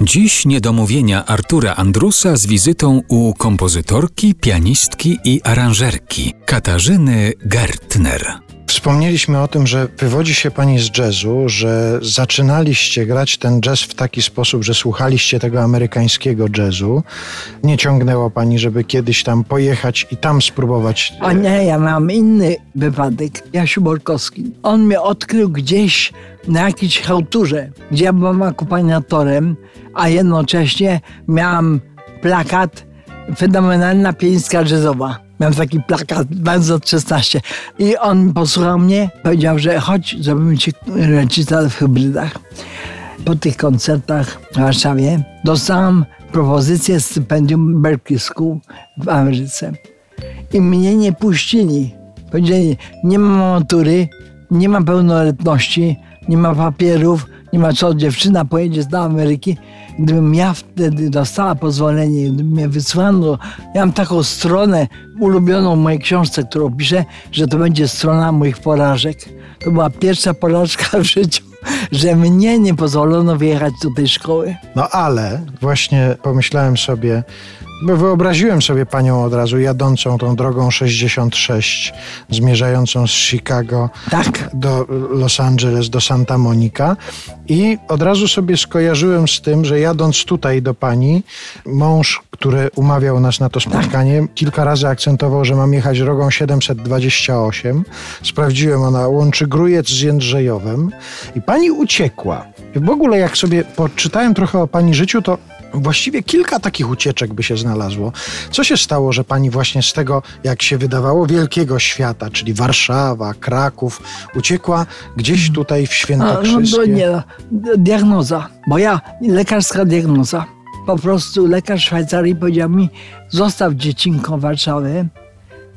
Dziś niedomówienia Artura Andrusa z wizytą u kompozytorki, pianistki i aranżerki Katarzyny Gertner. Wspomnieliśmy o tym, że wywodzi się pani z jazzu, że zaczynaliście grać ten jazz w taki sposób, że słuchaliście tego amerykańskiego jazzu. Nie ciągnęło pani, żeby kiedyś tam pojechać i tam spróbować. A nie, ja mam inny wypadek. Jasiu Borkowski. On mnie odkrył gdzieś na jakiejś chałturze, gdzie ja byłam akompaniatorem, a jednocześnie miałam plakat fenomenalna pianistka jazzowa. Miałem taki plakat, bardzo 16. I on posłuchał mnie, powiedział, że chodź, zrobimy ci recital w hybrydach. Po tych koncertach w Warszawie dostałam propozycję stypendium Berkeley School w Ameryce. I mnie nie puścili. Powiedzieli, nie ma matury, nie ma pełnoletności, nie ma papierów, nie ma co, dziewczyna pojedzie do Ameryki. Gdybym ja wtedy dostała pozwolenie, gdyby mnie wysłano, ja mam taką stronę ulubioną w mojej książce, którą piszę, że to będzie strona moich porażek. To była pierwsza porażka w życiu, że mnie nie pozwolono wyjechać do tej szkoły. No ale właśnie pomyślałem sobie, wyobraziłem sobie panią od razu jadącą tą drogą 66, zmierzającą z Chicago Tak. do Los Angeles, do Santa Monica i od razu sobie skojarzyłem z tym, że jadąc tutaj do pani, mąż, który umawiał nas na to spotkanie, kilka razy akcentował, że mam jechać drogą 728. Sprawdziłem, ona łączy Grójec z Jędrzejowem i pani uciekła. I w ogóle jak sobie poczytałem trochę o pani życiu, to Właściwie kilka takich ucieczek by się znalazło. Co się stało, że pani właśnie z tego, jak się wydawało, wielkiego świata, czyli Warszawa, Kraków, uciekła gdzieś tutaj w A, no Świętokrzyskie? to nie, diagnoza, bo ja, lekarska diagnoza. Po prostu lekarz Szwajcarii powiedział mi, zostaw dziecinką Warszawę,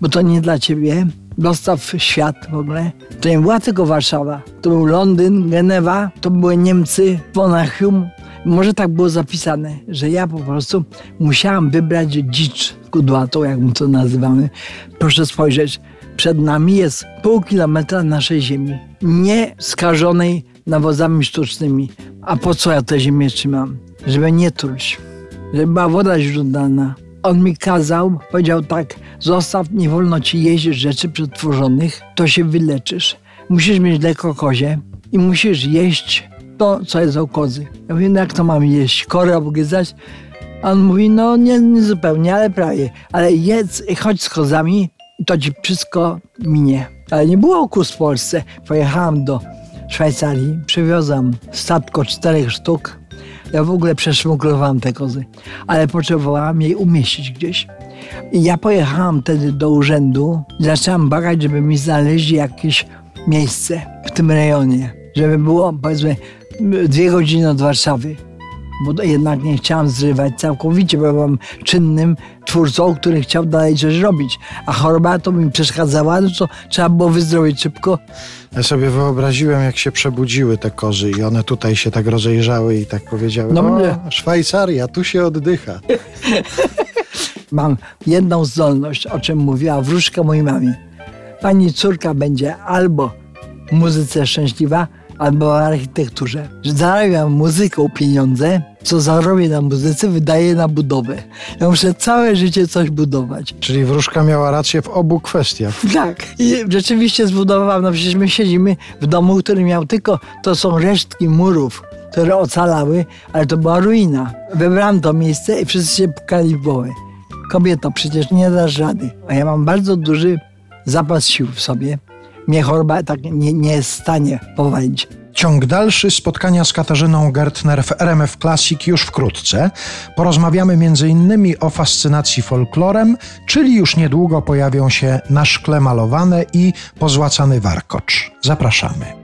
bo to nie dla ciebie. Dostaw świat w ogóle. To nie była tylko Warszawa. To był Londyn, Genewa, to były Niemcy, Monachium. Może tak było zapisane, że ja po prostu musiałam wybrać dzicz kudłatą, jak my to nazywamy. Proszę spojrzeć, przed nami jest pół kilometra naszej ziemi, nie skażonej nawozami sztucznymi. A po co ja tę ziemię trzymam? Żeby nie truć, żeby była woda źródlana. On mi kazał, powiedział tak, zostaw, nie wolno ci jeść rzeczy przetworzonych, to się wyleczysz. Musisz mieć mleko kozie i musisz jeść to, co jest kozy. Ja mówię, no jak to mam jeść? Korę obgryzać? A on mówi, no nie, nie zupełnie, ale prawie. Ale jedz, chodź z kozami to ci wszystko minie. Ale nie było kus w Polsce. Pojechałam do Szwajcarii, przywiozłam statko czterech sztuk. Ja w ogóle przeszmuglowałam te kozy, ale potrzebowałam jej umieścić gdzieś. I ja pojechałam wtedy do urzędu zaczęłam bagać, żeby mi znaleźli jakieś miejsce w tym rejonie. Żeby było, powiedzmy, dwie godziny od Warszawy. Bo jednak nie chciałam zrywać całkowicie, bo byłam czynnym twórcą, który chciał dalej coś robić. A choroba to mi przeszkadzała, no to trzeba było wyzdrowieć szybko. Ja sobie wyobraziłem, jak się przebudziły te kozy i one tutaj się tak rozejrzały i tak powiedziały, No mnie- Szwajcaria, tu się oddycha. Mam jedną zdolność, o czym mówiła wróżka mojej mamie. Pani córka będzie albo w muzyce szczęśliwa, albo architekturze. Że Zarabiam muzyką pieniądze, co zarobię na muzyce, wydaję na budowę. Ja muszę całe życie coś budować. Czyli wróżka miała rację w obu kwestiach. Tak. I rzeczywiście zbudowałam, no przecież my siedzimy w domu, który miał tylko, to są resztki murów, które ocalały, ale to była ruina. Wybrałam to miejsce i wszyscy się pukali w głowę. Kobieto, przecież nie dasz rady. A ja mam bardzo duży zapas sił w sobie. Mnie choroba tak nie, nie jest w stanie powalić. Ciąg dalszy spotkania z Katarzyną Gertner w RMF Classic już wkrótce. Porozmawiamy m.in. o fascynacji folklorem, czyli już niedługo pojawią się na szkle malowane i pozłacany warkocz. Zapraszamy.